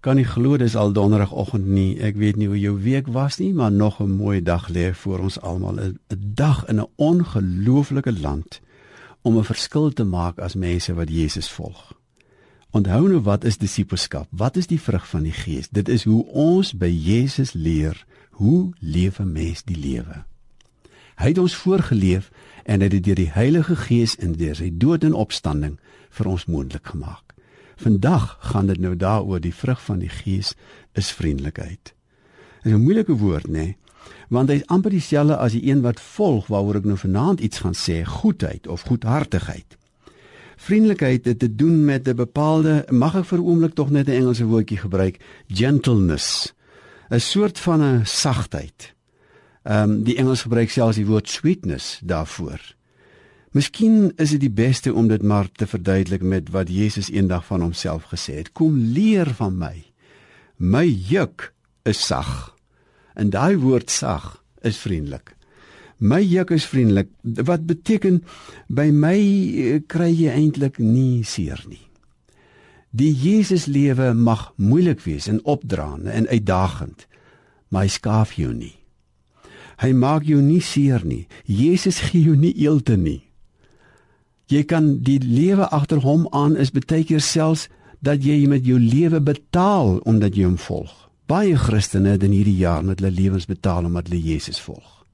Kan nie glo dis al donderdagoggend nie. Ek weet nie hoe jou week was nie, maar nog 'n mooi dag lê voor ons almal. 'n Dag in 'n ongelooflike land om 'n verskil te maak as mense wat Jesus volg. Onthou nou wat is disippelskap? Wat is die vrug van die Gees? Dit is hoe ons by Jesus leer hoe leef 'n mens die lewe. Hy het ons voorgeleef en het dit deur die Heilige Gees in deur sy dood en opstanding vir ons moontlik gemaak. Vandag gaan dit nou daaroor die vrug van die Gees is vriendelikheid. Dit is 'n moeilike woord, nê? Nee? Want dit is amper dieselfde as die een wat volg waaroor ek nou vanaand iets gaan sê, goedheid of goedhartigheid. Vriendelikheid het te doen met 'n bepaalde, mag ek vir oomblik tog net 'n Engelse woordjie gebruik, gentleness. 'n soort van 'n sagtheid. Ehm um, die Engels gebruik selfs die woord sweetness daarvoor. Miskien is dit die beste om dit maar te verduidelik met wat Jesus eendag van homself gesê het: "Kom leer van my. My juk is sag." En daai woord sag is vriendelik. My juk is vriendelik. Wat beteken by my eh, kry jy eintlik nie seer nie. Die Jesus lewe mag moeilik wees en opdraande en uitdagend, maar hy skaaf jou nie. Hy maak jou nie seer nie. Jesus gee jou nie eelte nie. Jy kan die lewe agter hom aan is baie keer selfs dat jy met jou lewe betaal omdat jy hom volg. Baie Christene het in hierdie jaar met hulle lewens betaal omdat hulle Jesus volg.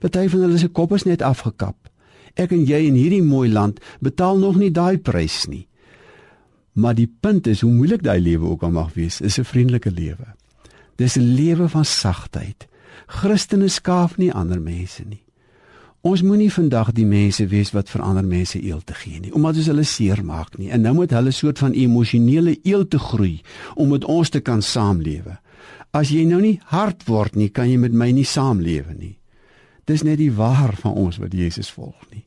Party van hulle se kop is net afgekap. Ek en jy in hierdie mooi land betaal nog nie daai prys nie. Maar die punt is hoe moeilik daai lewe ook al mag wees, is 'n vriendelike lewe. Dis 'n lewe van sagtheid. Christene skaaf nie ander mense nie. Ons moenie vandag die mense wees wat vir ander mense eel te gee nie, omdat ons hulle seermaak nie. En nou moet hulle soort van emosionele eel te groei om met ons te kan saamlewe. As jy nou nie hard word nie, kan jy met my nie saamlewe nie. Dis net die waar van ons wat Jesus volg nie.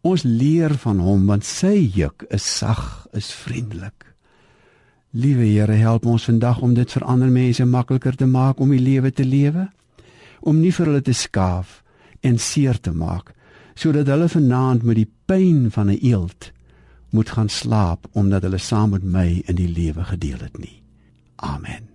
Ons leer van hom want sy juk is sag, is vriendelik. Liewe Here, help ons vandag om dit vir ander mense makliker te maak om die lewe te lewe, om nie vir hulle te skaaf en seer te maak sodat hulle vanaand met die pyn van 'n eeld moet gaan slaap omdat hulle saam met my in die lewe gedeel het nie. Amen.